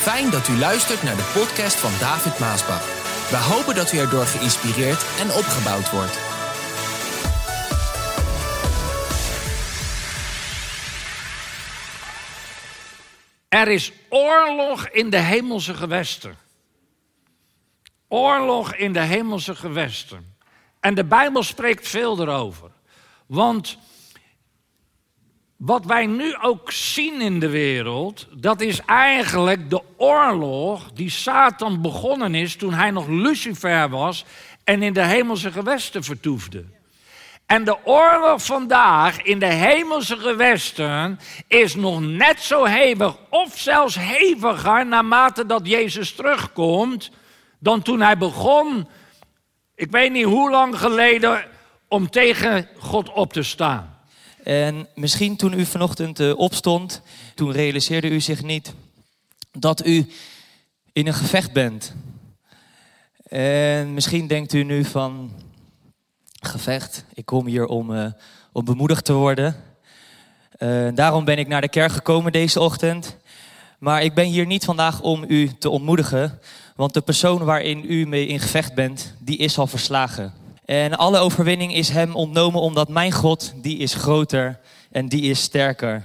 Fijn dat u luistert naar de podcast van David Maasbach. We hopen dat u erdoor geïnspireerd en opgebouwd wordt. Er is oorlog in de hemelse gewesten. Oorlog in de hemelse gewesten. En de Bijbel spreekt veel erover. Want wat wij nu ook zien in de wereld, dat is eigenlijk de oorlog die Satan begonnen is toen hij nog Lucifer was en in de hemelse gewesten vertoefde. En de oorlog vandaag in de hemelse gewesten is nog net zo hevig, of zelfs heviger, naarmate dat Jezus terugkomt, dan toen hij begon, ik weet niet hoe lang geleden, om tegen God op te staan. En misschien toen u vanochtend uh, opstond, toen realiseerde u zich niet dat u in een gevecht bent. En misschien denkt u nu van, gevecht, ik kom hier om, uh, om bemoedigd te worden. Uh, daarom ben ik naar de kerk gekomen deze ochtend. Maar ik ben hier niet vandaag om u te ontmoedigen, want de persoon waarin u mee in gevecht bent, die is al verslagen. En alle overwinning is hem ontnomen omdat mijn God, die is groter en die is sterker.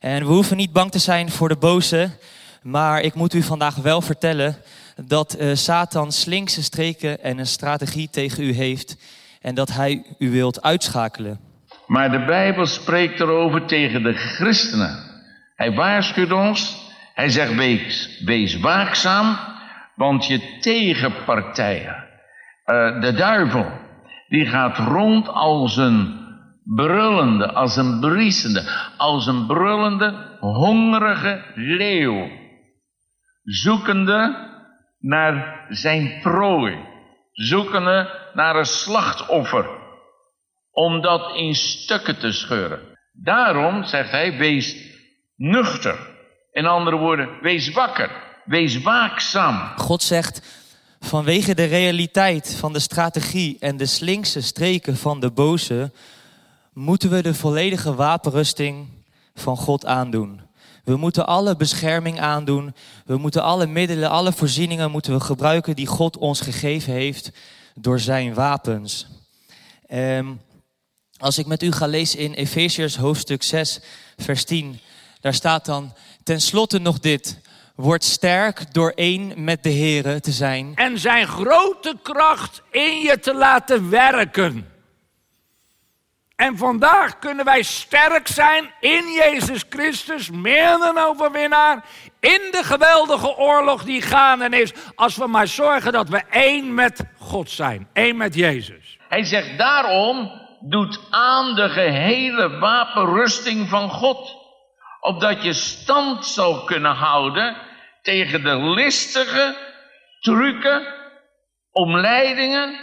En we hoeven niet bang te zijn voor de boze, maar ik moet u vandaag wel vertellen dat uh, Satan slinkse streken en een strategie tegen u heeft en dat hij u wilt uitschakelen. Maar de Bijbel spreekt erover tegen de christenen. Hij waarschuwt ons, hij zegt wees, wees waakzaam, want je tegenpartijen, uh, de duivel, die gaat rond als een brullende, als een briesende, als een brullende, hongerige leeuw. Zoekende naar zijn prooi. Zoekende naar een slachtoffer. Om dat in stukken te scheuren. Daarom zegt hij, wees nuchter. In andere woorden, wees wakker. Wees waakzaam. God zegt, Vanwege de realiteit van de strategie en de slinkse streken van de boze, moeten we de volledige wapenrusting van God aandoen. We moeten alle bescherming aandoen. We moeten alle middelen, alle voorzieningen moeten we gebruiken die God ons gegeven heeft door zijn wapens. Um, als ik met u ga lezen in Efeziërs hoofdstuk 6, vers 10, daar staat dan, ten slotte nog dit. Word sterk door één met de Here te zijn. En zijn grote kracht in je te laten werken. En vandaag kunnen wij sterk zijn in Jezus Christus, meer dan overwinnaar, in de geweldige oorlog die gaande is, als we maar zorgen dat we één met God zijn, één met Jezus. Hij zegt daarom, doet aan de gehele wapenrusting van God, opdat je stand zal kunnen houden tegen de listige trucken, omleidingen,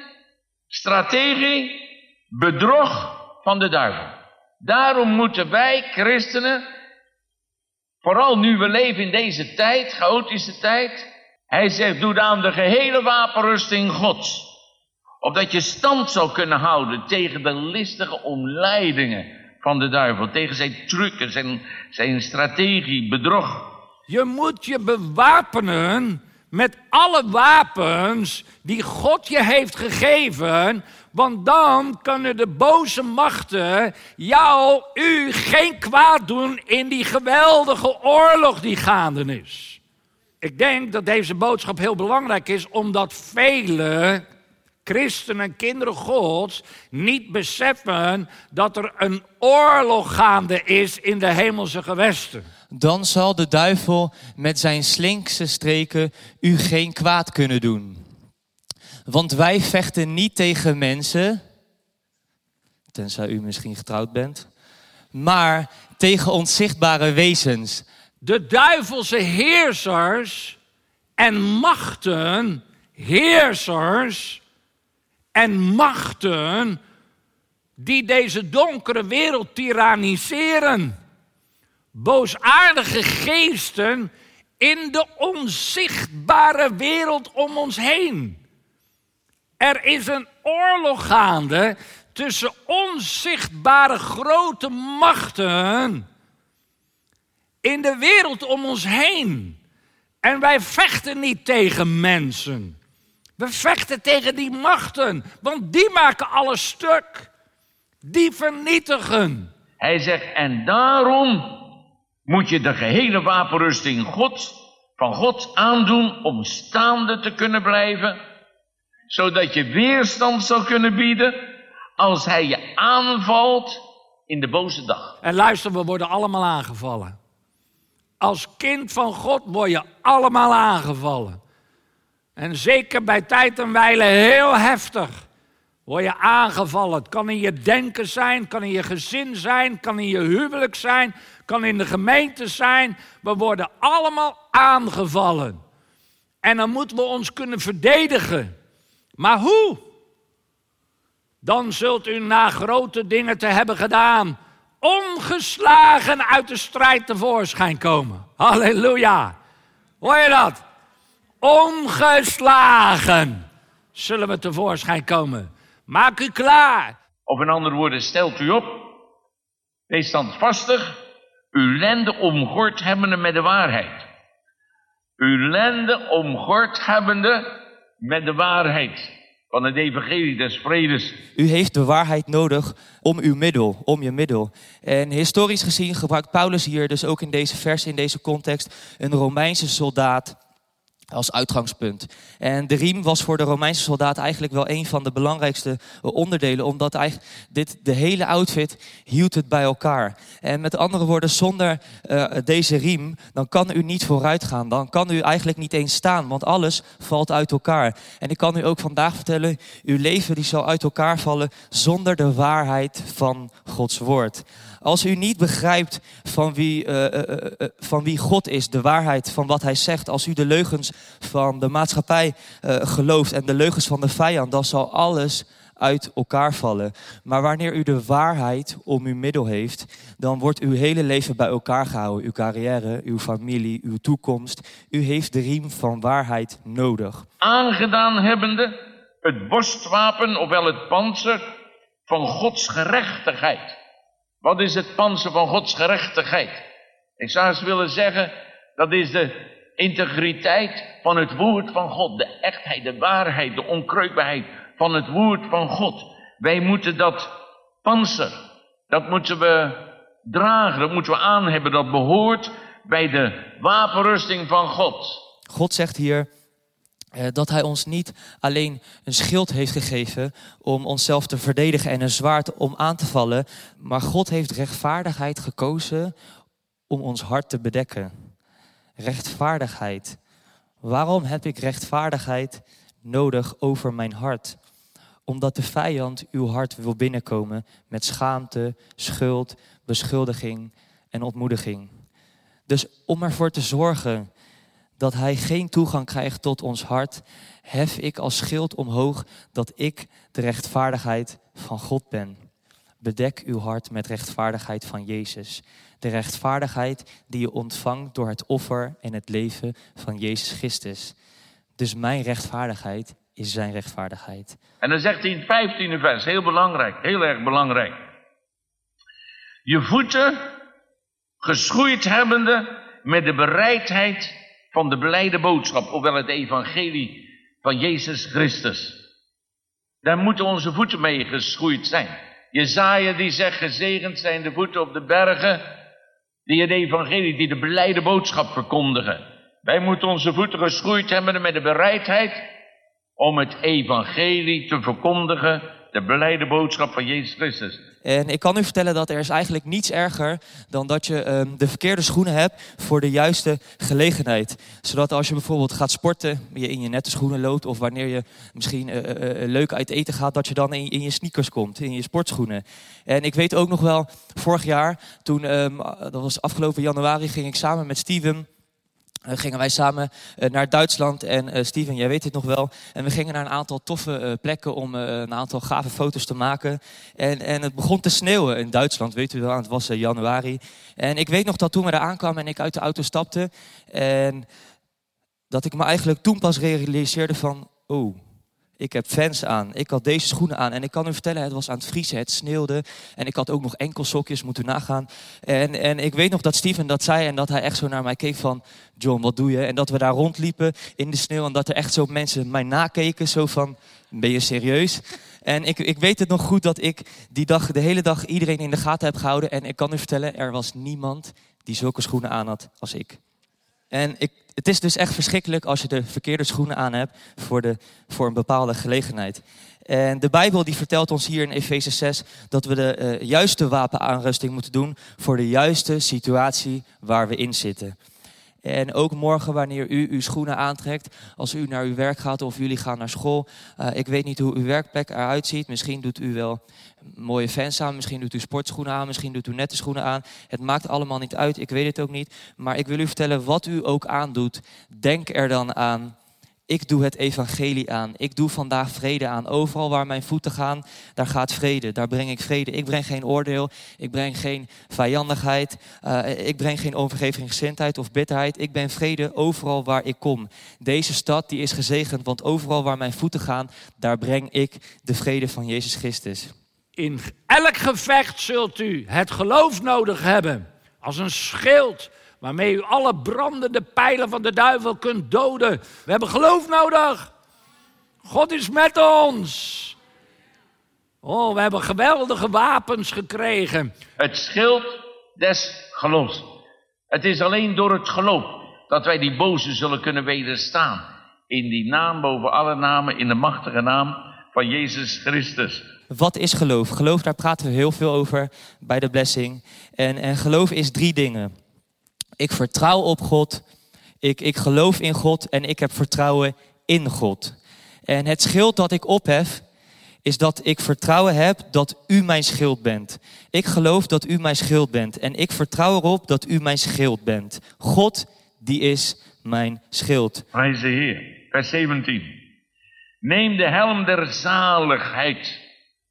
strategie, bedrog van de duivel. Daarom moeten wij christenen, vooral nu we leven in deze tijd, chaotische tijd, hij zegt, doe aan de gehele wapenrusting Gods. Opdat je stand zal kunnen houden tegen de listige omleidingen van de duivel. Tegen zijn trucken, zijn, zijn strategie, bedrog. Je moet je bewapenen met alle wapens die God je heeft gegeven. Want dan kunnen de boze machten jou, u geen kwaad doen in die geweldige oorlog die gaande is. Ik denk dat deze boodschap heel belangrijk is, omdat vele christenen en kinderen Gods niet beseffen dat er een oorlog gaande is in de hemelse gewesten dan zal de duivel met zijn slinkse streken u geen kwaad kunnen doen. Want wij vechten niet tegen mensen, tenzij u misschien getrouwd bent, maar tegen onzichtbare wezens. De duivelse heersers en machten, heersers en machten die deze donkere wereld tyranniseren boosaardige geesten in de onzichtbare wereld om ons heen. Er is een oorlog gaande tussen onzichtbare grote machten in de wereld om ons heen. En wij vechten niet tegen mensen. We vechten tegen die machten, want die maken alles stuk. Die vernietigen. Hij zegt, en daarom moet je de gehele wapenrusting God, van God aandoen om staande te kunnen blijven, zodat je weerstand zal kunnen bieden als hij je aanvalt in de boze dag. En luister, we worden allemaal aangevallen. Als kind van God word je allemaal aangevallen. En zeker bij tijd en wijle heel heftig. Word je aangevallen. Het kan in je denken zijn, kan in je gezin zijn, kan in je huwelijk zijn, kan in de gemeente zijn. We worden allemaal aangevallen. En dan moeten we ons kunnen verdedigen. Maar hoe? Dan zult u na grote dingen te hebben gedaan, ongeslagen uit de strijd tevoorschijn komen. Halleluja. Hoor je dat? Ongeslagen zullen we tevoorschijn komen. Maak u klaar. Of in andere woorden, stelt u op. Wees standvastig. Uw lende omgord hebbende met de waarheid. Uw lende omgord hebbende met de waarheid van het evangelie des vredes. U heeft de waarheid nodig om uw middel, om je middel. En historisch gezien gebruikt Paulus hier dus ook in deze vers, in deze context, een Romeinse soldaat als uitgangspunt. En de riem was voor de Romeinse soldaat eigenlijk wel een van de belangrijkste onderdelen, omdat eigenlijk dit, de hele outfit hield het bij elkaar. En met andere woorden, zonder uh, deze riem, dan kan u niet vooruit gaan. Dan kan u eigenlijk niet eens staan, want alles valt uit elkaar. En ik kan u ook vandaag vertellen, uw leven die zal uit elkaar vallen zonder de waarheid van Gods woord. Als u niet begrijpt van wie, uh, uh, uh, van wie God is, de waarheid van wat hij zegt, als u de leugens van de maatschappij gelooft en de leugens van de vijand, dan zal alles uit elkaar vallen. Maar wanneer u de waarheid om uw middel heeft, dan wordt uw hele leven bij elkaar gehouden. Uw carrière, uw familie, uw toekomst. U heeft de riem van waarheid nodig. Aangedaan hebbende het borstwapen, ofwel het panzer van Gods gerechtigheid. Wat is het panzer van Gods gerechtigheid? Ik zou eens willen zeggen, dat is de integriteit van het woord van God. De echtheid, de waarheid, de onkreukbaarheid van het woord van God. Wij moeten dat panzer, dat moeten we dragen, dat moeten we aan hebben. Dat behoort bij de wapenrusting van God. God zegt hier, dat hij ons niet alleen een schild heeft gegeven om onszelf te verdedigen en een zwaard om aan te vallen, maar God heeft rechtvaardigheid gekozen om ons hart te bedekken. Rechtvaardigheid. Waarom heb ik rechtvaardigheid nodig over mijn hart? Omdat de vijand uw hart wil binnenkomen met schaamte, schuld, beschuldiging en ontmoediging. Dus om ervoor te zorgen dat hij geen toegang krijgt tot ons hart, hef ik als schild omhoog dat ik de rechtvaardigheid van God ben. Bedek uw hart met rechtvaardigheid van Jezus. De rechtvaardigheid die je ontvangt door het offer en het leven van Jezus Christus. Dus mijn rechtvaardigheid is zijn rechtvaardigheid. En dan zegt hij in het 15e vers, heel belangrijk, heel erg belangrijk. Je voeten geschoeid hebbende met de bereidheid van de blijde boodschap, ofwel het evangelie van Jezus Christus. Daar moeten onze voeten mee geschoeid zijn. Jezaja die zegt, gezegend zijn de voeten op de bergen, die het evangelie, die de blijde boodschap verkondigen. Wij moeten onze voeten geschoeid hebben met de bereidheid om het evangelie te verkondigen, de blijde boodschap van Jezus Christus. En ik kan u vertellen dat er is eigenlijk niets erger dan dat je um, de verkeerde schoenen hebt voor de juiste gelegenheid. Zodat als je bijvoorbeeld gaat sporten, je in je nette schoenen loopt, of wanneer je misschien uh, uh, leuk uit eten gaat, dat je dan in, in, je sneakers komt, in je sportschoenen. En ik weet ook nog wel, vorig jaar, toen, um, dat was afgelopen januari, ging ik samen met Steven gingen wij samen uh, naar Duitsland. En uh, Steven, jij weet het nog wel. En we gingen naar een aantal toffe plekken om een aantal gave foto's te maken. En, en het begon te sneeuwen in Duitsland, weet u wel. Het was januari. En ik weet nog dat toen we daar aankwamen en ik uit de auto stapte. En dat ik me eigenlijk toen pas realiseerde van... Oh, Ik heb fans aan. Ik had deze schoenen aan. En ik kan u vertellen, het was aan het vriezen, het sneeuwde. En ik had ook nog enkelsokjes moeten nagaan. En, en ik weet nog dat Steven dat zei en dat hij echt zo naar mij keek van... John, wat doe je? En dat we daar rondliepen in de sneeuw. En dat er echt zo mensen mij nakeken, zo van, ben je serieus? En ik, ik weet het nog goed dat ik die dag, de hele dag iedereen in de gaten heb gehouden. En ik kan u vertellen, er was niemand die zulke schoenen aan had als ik. En ik, het is dus echt verschrikkelijk als je de verkeerde schoenen aan hebt voor, de, voor een bepaalde gelegenheid. En de Bijbel die vertelt ons hier in Efeze 6 dat we de uh, juiste wapenaanrusting moeten doen voor de juiste situatie waar we in zitten. En ook morgen wanneer u uw schoenen aantrekt, als u naar uw werk gaat of jullie gaan naar school. Uh, ik weet niet hoe uw werkplek eruit ziet. Misschien doet u wel mooie fans aan, misschien doet u sportschoenen aan, misschien doet u nette schoenen aan. Het maakt allemaal niet uit, ik weet het ook niet. Maar ik wil u vertellen, wat u ook aandoet, denk er dan aan ik doe het evangelie aan. Ik doe vandaag vrede aan. Overal waar mijn voeten gaan, daar gaat vrede. Daar breng ik vrede. Ik breng geen oordeel. Ik breng geen vijandigheid. Uh, ik breng geen onvergevingsgezindheid of bitterheid. Ik ben vrede overal waar ik kom. Deze stad die is gezegend, want overal waar mijn voeten gaan, daar breng ik de vrede van Jezus Christus. In elk gevecht zult u het geloof nodig hebben. Als een schild waarmee u alle brandende pijlen van de duivel kunt doden. We hebben geloof nodig. God is met ons. Oh, we hebben geweldige wapens gekregen. Het schild des geloofs. Het is alleen door het geloof dat wij die boze zullen kunnen wederstaan. In die naam boven alle namen, in de machtige naam van Jezus Christus. Wat is geloof? Geloof, daar praten we heel veel over bij de blessing. En, en geloof is drie dingen. Ik vertrouw op God, ik, ik geloof in God en ik heb vertrouwen in God. En het schild dat ik ophef, is dat ik vertrouwen heb dat u mijn schild bent. Ik geloof dat u mijn schild bent en ik vertrouw erop dat u mijn schild bent. God, die is mijn schild. Heer. Vers 17. Neem de helm der zaligheid,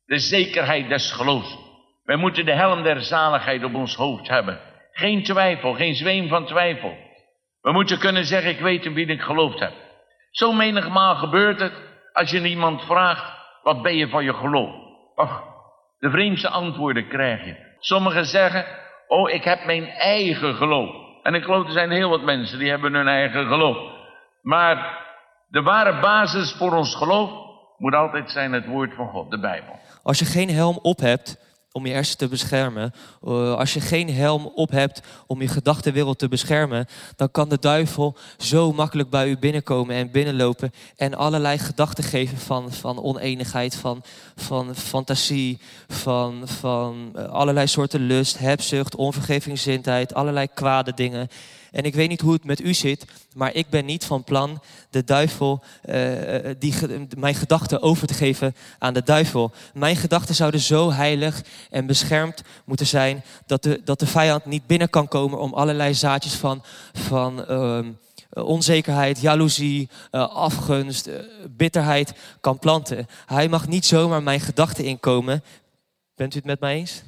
de zekerheid des geloofs. Wij moeten de helm der zaligheid op ons hoofd hebben. Geen twijfel, geen zweem van twijfel. We moeten kunnen zeggen, ik weet in wie ik geloofd heb. Zo menigmaal gebeurt het als je iemand vraagt, wat ben je van je geloof? Och, de vreemdste antwoorden krijg je. Sommigen zeggen, oh ik heb mijn eigen geloof. En ik geloof er zijn heel wat mensen die hebben hun eigen geloof. Maar de ware basis voor ons geloof moet altijd zijn het woord van God, de Bijbel. Als je geen helm op hebt, om je hersenen te beschermen. Uh, als je geen helm op hebt om je gedachtenwereld te beschermen, dan kan de duivel zo makkelijk bij u binnenkomen en binnenlopen en allerlei gedachten geven van, van oneenigheid, van, van fantasie, van, van uh, allerlei soorten lust, hebzucht, onvergevingszindheid, allerlei kwade dingen. En ik weet niet hoe het met u zit, maar ik ben niet van plan de duivel, uh, die, mijn gedachten over te geven aan de duivel. Mijn gedachten zouden zo heilig en beschermd moeten zijn dat de, dat de vijand niet binnen kan komen om allerlei zaadjes van, van uh, onzekerheid, jaloezie, uh, afgunst, bitterheid kan planten. Hij mag niet zomaar mijn gedachten inkomen. Bent u het met mij eens?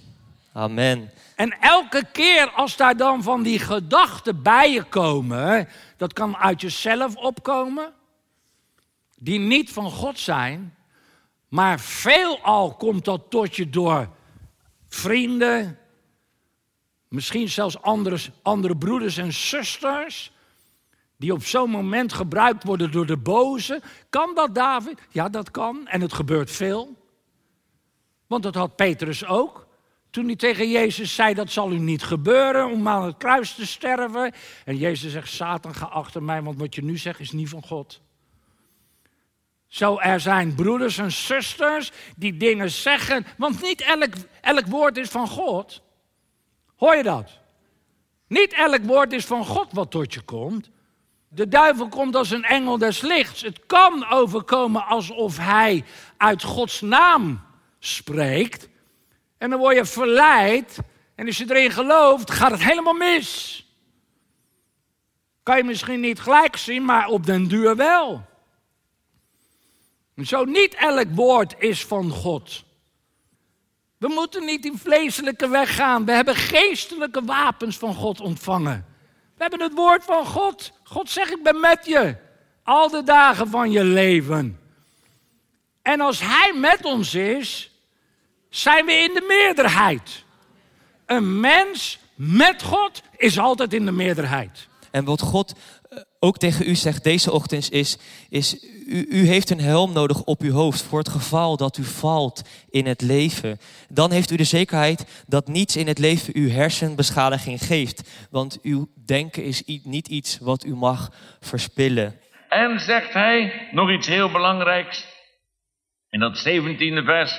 Amen. En elke keer als daar dan van die gedachten bij je komen, dat kan uit jezelf opkomen, die niet van God zijn, maar veelal komt dat tot je door vrienden, misschien zelfs andere, andere broeders en zusters, die op zo'n moment gebruikt worden door de boze. Kan dat, David? Ja, dat kan. En het gebeurt veel. Want dat had Petrus ook. Toen hij tegen Jezus zei, dat zal u niet gebeuren om aan het kruis te sterven. En Jezus zegt, Satan, ga achter mij, want wat je nu zegt is niet van God. Zo, er zijn broeders en zusters die dingen zeggen, want niet elk, elk woord is van God. Hoor je dat? Niet elk woord is van God wat tot je komt. De duivel komt als een engel des lichts. Het kan overkomen alsof hij uit Gods naam spreekt. En dan word je verleid. En als je erin gelooft, gaat het helemaal mis. Kan je misschien niet gelijk zien, maar op den duur wel. Zo niet elk woord is van God. We moeten niet die vleeselijke weg gaan. We hebben geestelijke wapens van God ontvangen. We hebben het woord van God. God zegt, ik ben met je. Al de dagen van je leven. En als Hij met ons is, zijn we in de meerderheid. Een mens met God is altijd in de meerderheid. En wat God eh, ook tegen u zegt deze ochtend is, is u, u heeft een helm nodig op uw hoofd voor het geval dat u valt in het leven. Dan heeft u de zekerheid dat niets in het leven u hersenbeschadiging geeft. Want uw denken is niet iets wat u mag verspillen. En zegt hij nog iets heel belangrijks. In dat 17e vers.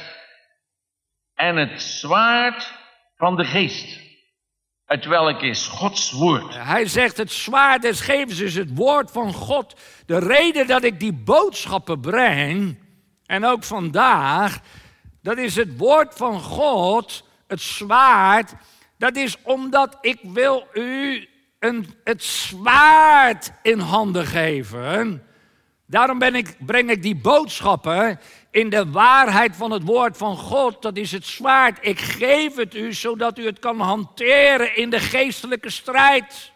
En het zwaard van de geest. Het welk is Gods woord. Hij zegt het zwaard des gevens is het woord van God. De reden dat ik die boodschappen breng, en ook vandaag, dat is het woord van God, het zwaard. Dat is omdat ik wil u een, het zwaard in handen geven. Daarom ben ik, breng ik die boodschappen in de waarheid van het woord van God. Dat is het zwaard. Ik geef het u zodat u het kan hanteren in de geestelijke strijd.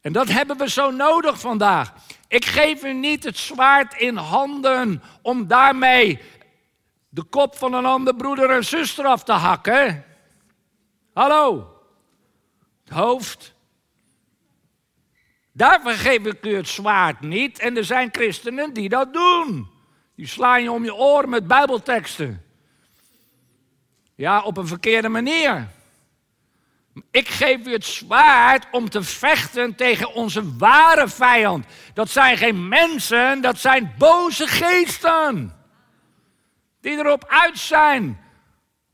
En dat hebben we zo nodig vandaag. Ik geef u niet het zwaard in handen om daarmee de kop van een ander broeder en zuster af te hakken. Hallo, het hoofd. Daarvoor geef ik u het zwaard niet. En er zijn christenen die dat doen. Die slaan je om je oren met bijbelteksten. Ja, op een verkeerde manier. Ik geef u het zwaard om te vechten tegen onze ware vijand. Dat zijn geen mensen, dat zijn boze geesten. Die erop uit zijn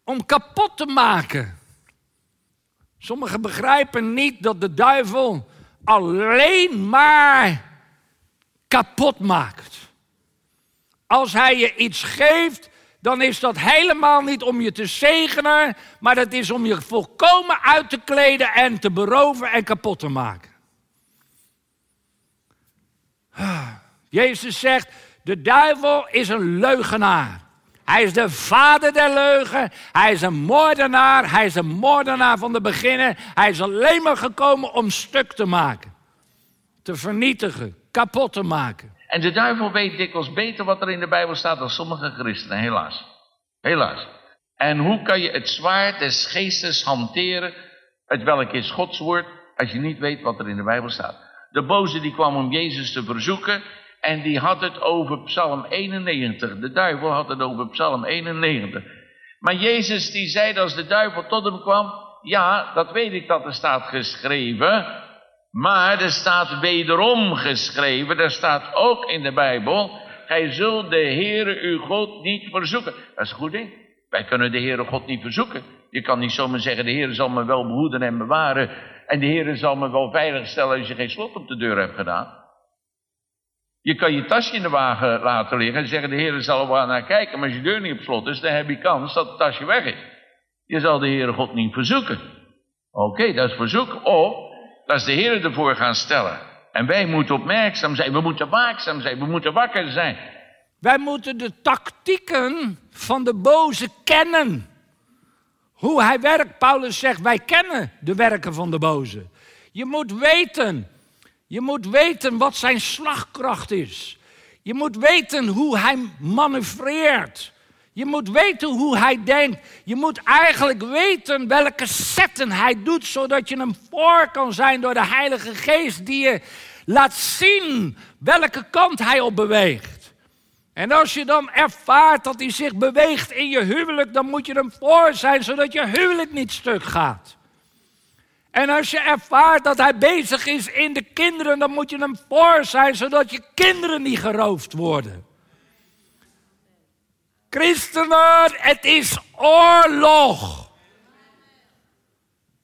om kapot te maken. Sommigen begrijpen niet dat de duivel alleen maar kapot maakt. Als hij je iets geeft, dan is dat helemaal niet om je te zegenen, maar dat is om je volkomen uit te kleden en te beroven en kapot te maken. Jezus zegt, de duivel is een leugenaar. Hij is de vader der leugen. Hij is een moordenaar. Hij is een moordenaar van de beginnen. Hij is alleen maar gekomen om stuk te maken. Te vernietigen, kapot te maken. En de duivel weet dikwijls beter wat er in de Bijbel staat dan sommige christenen, helaas. Helaas. En hoe kan je het zwaard des geestes hanteren, het welk is Gods woord, als je niet weet wat er in de Bijbel staat? De boze die kwam om Jezus te verzoeken en die had het over Psalm 91. De duivel had het over Psalm 91. Maar Jezus die zei als de duivel tot hem kwam, ja, dat weet ik dat er staat geschreven, maar er staat wederom geschreven, er staat ook in de Bijbel, gij zult de Heere uw God niet verzoeken. Dat is een goed ding. Wij kunnen de Heere God niet verzoeken. Je kan niet zomaar zeggen, de Heere zal me wel behoeden en bewaren. En de Heere zal me wel veilig stellen als je geen slot op de deur hebt gedaan. Je kan je tasje in de wagen laten liggen en zeggen, de Heer zal er wel naar kijken. Maar als je deur niet op slot is, dan heb je kans dat het tasje weg is. Je zal de Heere God niet verzoeken. Oké, dat is verzoek. Of, dat is de Heer ervoor gaan stellen. En wij moeten opmerkzaam zijn, we moeten waakzaam zijn, we moeten wakker zijn. Wij moeten de tactieken van de boze kennen. Hoe hij werkt. Paulus zegt, wij kennen de werken van de boze. Je moet weten je moet weten wat zijn slagkracht is. Je moet weten hoe hij manoeuvreert. Je moet weten hoe hij denkt. Je moet eigenlijk weten welke zetten hij doet, zodat je hem voor kan zijn door de Heilige Geest die je laat zien welke kant hij op beweegt. En als je dan ervaart dat hij zich beweegt in je huwelijk, dan moet je hem voor zijn, zodat je huwelijk niet stuk gaat. En als je ervaart dat hij bezig is in de kinderen, dan moet je hem voor zijn, zodat je kinderen niet geroofd worden. Christenen, het is oorlog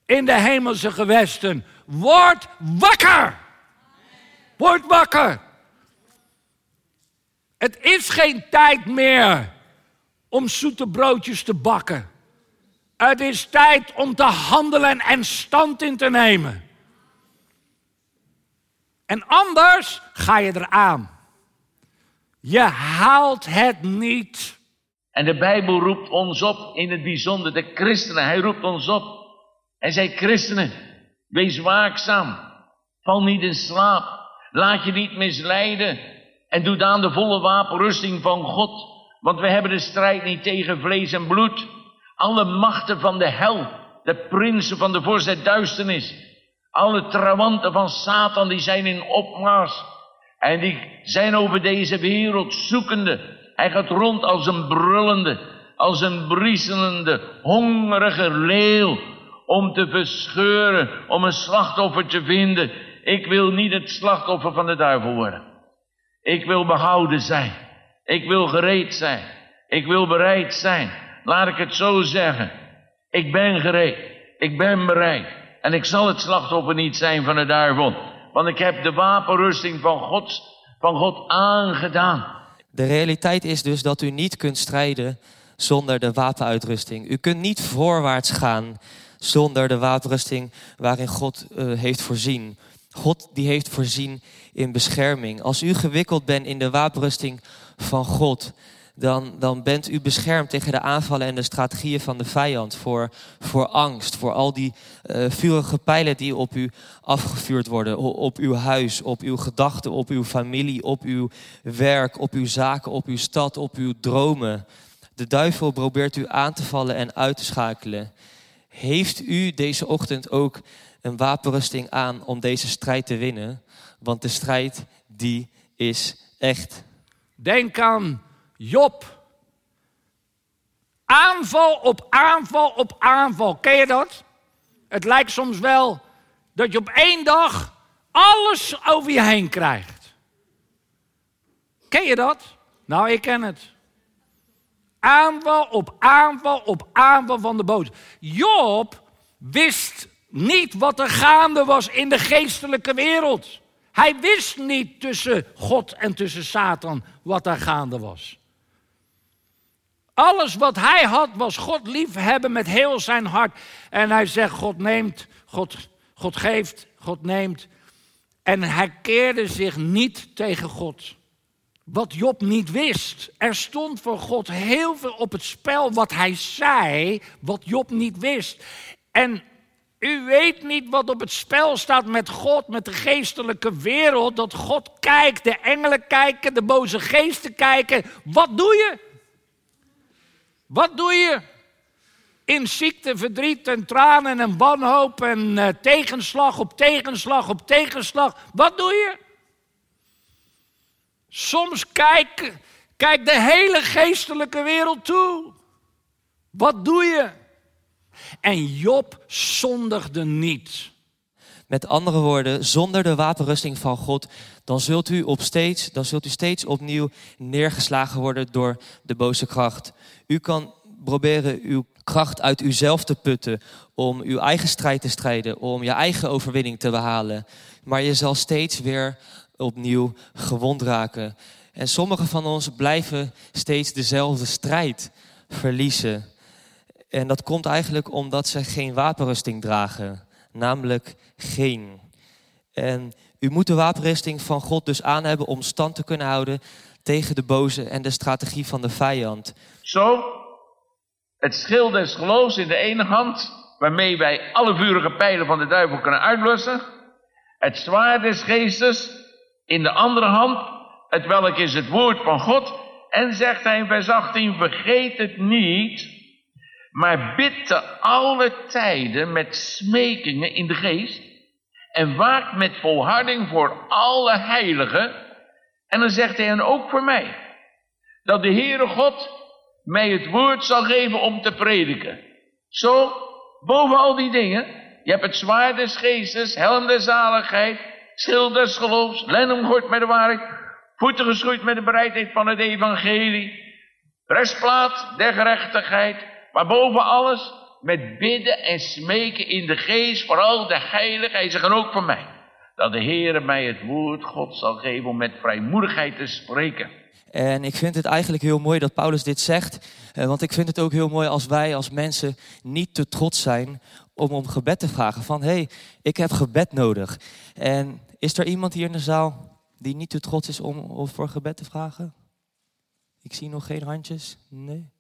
in de hemelse gewesten. Word wakker! Word wakker! Het is geen tijd meer om zoete broodjes te bakken. Het is tijd om te handelen en stand in te nemen. En anders ga je eraan. Je haalt het niet. En de Bijbel roept ons op, in het bijzonder de christenen. Hij roept ons op. Hij zei, christenen, wees waakzaam. Val niet in slaap. Laat je niet misleiden. En doet aan de volle wapenrusting van God. Want we hebben de strijd niet tegen vlees en bloed. Alle machten van de hel, de prinsen van de der duisternis. Alle trawanten van Satan die zijn in opmars. En die zijn over deze wereld zoekende. Hij gaat rond als een brullende, als een briezelende, hongerige leeuw. Om te verscheuren, om een slachtoffer te vinden. Ik wil niet het slachtoffer van de duivel worden. Ik wil behouden zijn. Ik wil gereed zijn. Ik wil bereid zijn. Laat ik het zo zeggen. Ik ben gereed. Ik ben bereid. En ik zal het slachtoffer niet zijn van de duivel. Want ik heb de wapenrusting van God, van God aangedaan. De realiteit is dus dat u niet kunt strijden zonder de wapenuitrusting. U kunt niet voorwaarts gaan zonder de wapenrusting waarin God uh, heeft voorzien. God die heeft voorzien in bescherming. Als u gewikkeld bent in de wapenrusting van God, dan, dan bent u beschermd tegen de aanvallen en de strategieën van de vijand. Voor, voor angst, voor al die uh, vurige pijlen die op u afgevuurd worden. Op uw huis, op uw gedachten, op uw familie, op uw werk, op uw zaken, op uw stad, op uw dromen. De duivel probeert u aan te vallen en uit te schakelen. Heeft u deze ochtend ook een wapenrusting aan om deze strijd te winnen? Want de strijd, die is echt. Denk aan Job. Aanval op aanval op aanval. Ken je dat? Het lijkt soms wel dat je op één dag alles over je heen krijgt. Ken je dat? Nou, ik ken het. Aanval op aanval op aanval van de boos. Job wist niet wat er gaande was in de geestelijke wereld. Hij wist niet tussen God en tussen Satan wat er gaande was. Alles wat hij had was God liefhebben met heel zijn hart. En hij zegt, God neemt, God, God geeft, God neemt. En hij keerde zich niet tegen God. Wat Job niet wist. Er stond voor God heel veel op het spel wat hij zei, wat Job niet wist. En u weet niet wat op het spel staat met God, met de geestelijke wereld. Dat God kijkt, de engelen kijken, de boze geesten kijken. Wat doe je? Wat doe je? In ziekte, verdriet en tranen en wanhoop en uh, tegenslag op tegenslag op tegenslag. Wat doe je? Soms kijkt kijk de hele geestelijke wereld toe. Wat doe je? En Job zondigde niet. Met andere woorden, zonder de wapenrusting van God, dan zult u op steeds, dan zult u steeds opnieuw neergeslagen worden door de boze kracht. U kan proberen uw kracht uit uzelf te putten om uw eigen strijd te strijden, om je eigen overwinning te behalen. Maar je zal steeds weer opnieuw gewond raken. En sommigen van ons blijven steeds dezelfde strijd verliezen. En dat komt eigenlijk omdat ze geen wapenrusting dragen, namelijk geen. En u moet de wapenrusting van God dus aan hebben om stand te kunnen houden tegen de boze en de strategie van de vijand. Zo, het schild des geloofs in de ene hand, waarmee wij alle vurige pijlen van de duivel kunnen uitblussen. Het zwaard des geestes in de andere hand, het welk is het woord van God. En zegt hij in vers 18, vergeet het niet maar bid te alle tijden met smekingen in de geest. En waakt met volharding voor alle heiligen. En dan zegt hij, en ook voor mij. Dat de Heere God mij het woord zal geven om te prediken. Zo, boven al die dingen. Je hebt het zwaard des geestes, helm der zaligheid, schild des geloofs, lennomgord met de waarheid, voeten geschoeid met de bereidheid van het evangelie, breastplaat der gerechtigheid, maar boven alles met bidden en smeken in de geest, vooral de heilige. Hij zegt ook voor mij. Dat de Heer mij het woord God zal geven om met vrijmoedigheid te spreken. En ik vind het eigenlijk heel mooi dat Paulus dit zegt. Eh, want ik vind het ook heel mooi als wij als mensen niet te trots zijn om om gebed te vragen. Van hé, hey, ik heb gebed nodig. En is er iemand hier in de zaal die niet te trots is om voor gebed te vragen? Ik zie nog geen handjes. Nee.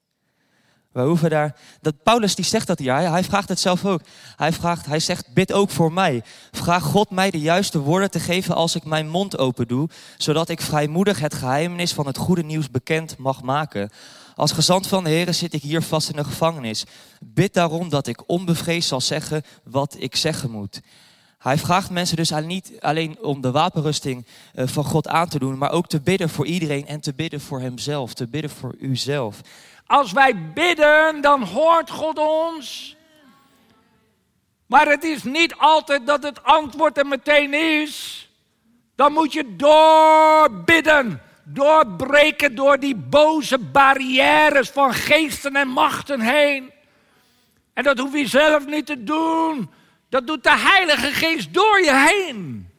We hoeven daar. Dat Paulus die zegt dat. Hij, hij vraagt het zelf ook. Hij, vraagt, hij zegt: Bid ook voor mij. Vraag God mij de juiste woorden te geven als ik mijn mond open doe. Zodat ik vrijmoedig het geheimnis van het goede nieuws bekend mag maken. Als gezant van de Heer zit ik hier vast in de gevangenis. Bid daarom dat ik onbevreesd zal zeggen wat ik zeggen moet. Hij vraagt mensen dus niet alleen om de wapenrusting eh, van God aan te doen, maar ook te bidden voor iedereen en te bidden voor hemzelf, te bidden voor uzelf. Als wij bidden, dan hoort God ons. Maar het is niet altijd dat het antwoord er meteen is. Dan moet je doorbidden, doorbreken door die boze barrières van geesten en machten heen. En dat hoef je zelf niet te doen. Dat doet de Heilige Geest door je heen.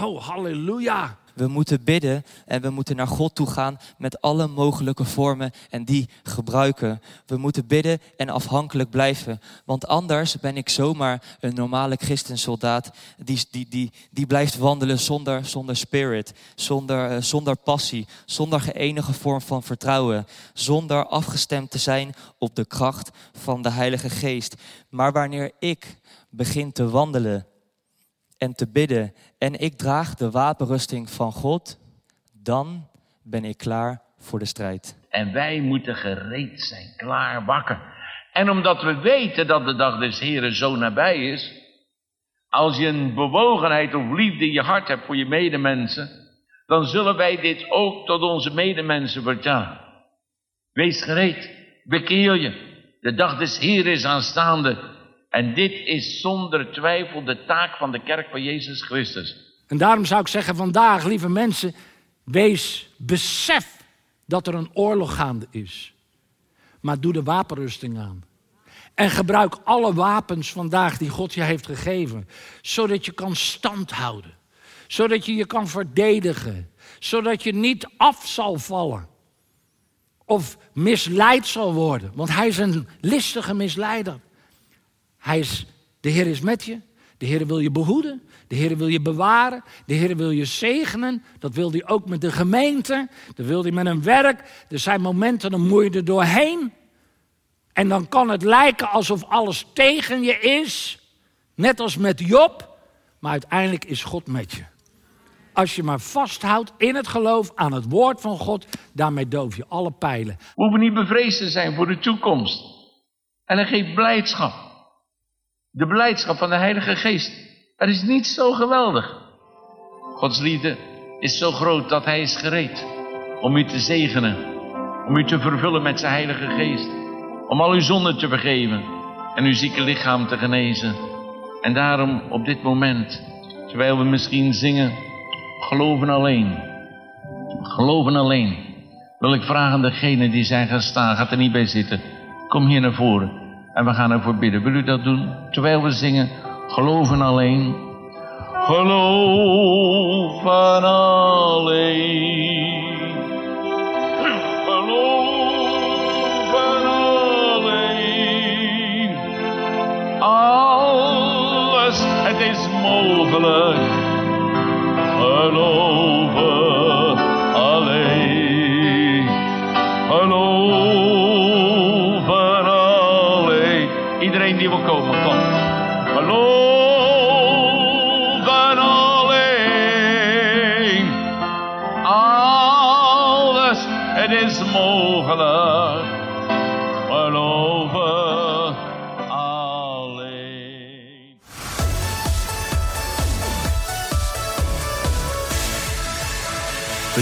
Oh, halleluja. We moeten bidden en we moeten naar God toe gaan met alle mogelijke vormen en die gebruiken. We moeten bidden en afhankelijk blijven. Want anders ben ik zomaar een normale christensoldaat die, die, die, die blijft wandelen zonder, zonder spirit, zonder, uh, zonder passie, zonder enige vorm van vertrouwen, zonder afgestemd te zijn op de kracht van de Heilige Geest. Maar wanneer ik begin te wandelen en te bidden en ik draag de wapenrusting van God, dan ben ik klaar voor de strijd. En wij moeten gereed zijn, klaar, wakker. En omdat we weten dat de dag des Heren zo nabij is, als je een bewogenheid of liefde in je hart hebt voor je medemensen, dan zullen wij dit ook tot onze medemensen vertellen. Wees gereed, bekeer je. De dag des Heren is aanstaande. En dit is zonder twijfel de taak van de kerk van Jezus Christus. En daarom zou ik zeggen vandaag, lieve mensen, wees besef dat er een oorlog gaande is. Maar doe de wapenrusting aan. En gebruik alle wapens vandaag die God je heeft gegeven, zodat je kan standhouden. Zodat je je kan verdedigen. Zodat je niet af zal vallen. Of misleid zal worden. Want hij is een listige misleider. Hij is, de Heer is met je. De Heer wil je behoeden. De Heer wil je bewaren. De Heer wil je zegenen. Dat wil hij ook met de gemeente. Dat wil hij met een werk. Er zijn momenten, dan moet je er doorheen. En dan kan het lijken alsof alles tegen je is. Net als met Job. Maar uiteindelijk is God met je. Als je maar vasthoudt in het geloof aan het woord van God, daarmee doof je alle pijlen. We hoeven niet bevreesd te zijn voor de toekomst. En dan geeft blijdschap. De blijdschap van de Heilige Geest. Er is niets zo geweldig. Gods liefde is zo groot dat Hij is gereed om u te zegenen. Om u te vervullen met zijn Heilige Geest. Om al uw zonden te vergeven en uw zieke lichaam te genezen. En daarom op dit moment, terwijl we misschien zingen, geloven alleen. Geloven alleen. Wil ik vragen degene die zijn gaan staan, gaat er niet bij zitten. Kom hier naar voren. En we gaan ervoor bidden. Wil u dat doen? Terwijl we zingen, geloven alleen. Geloven alleen. Geloven alleen. Alles, het is mogelijk. Geloven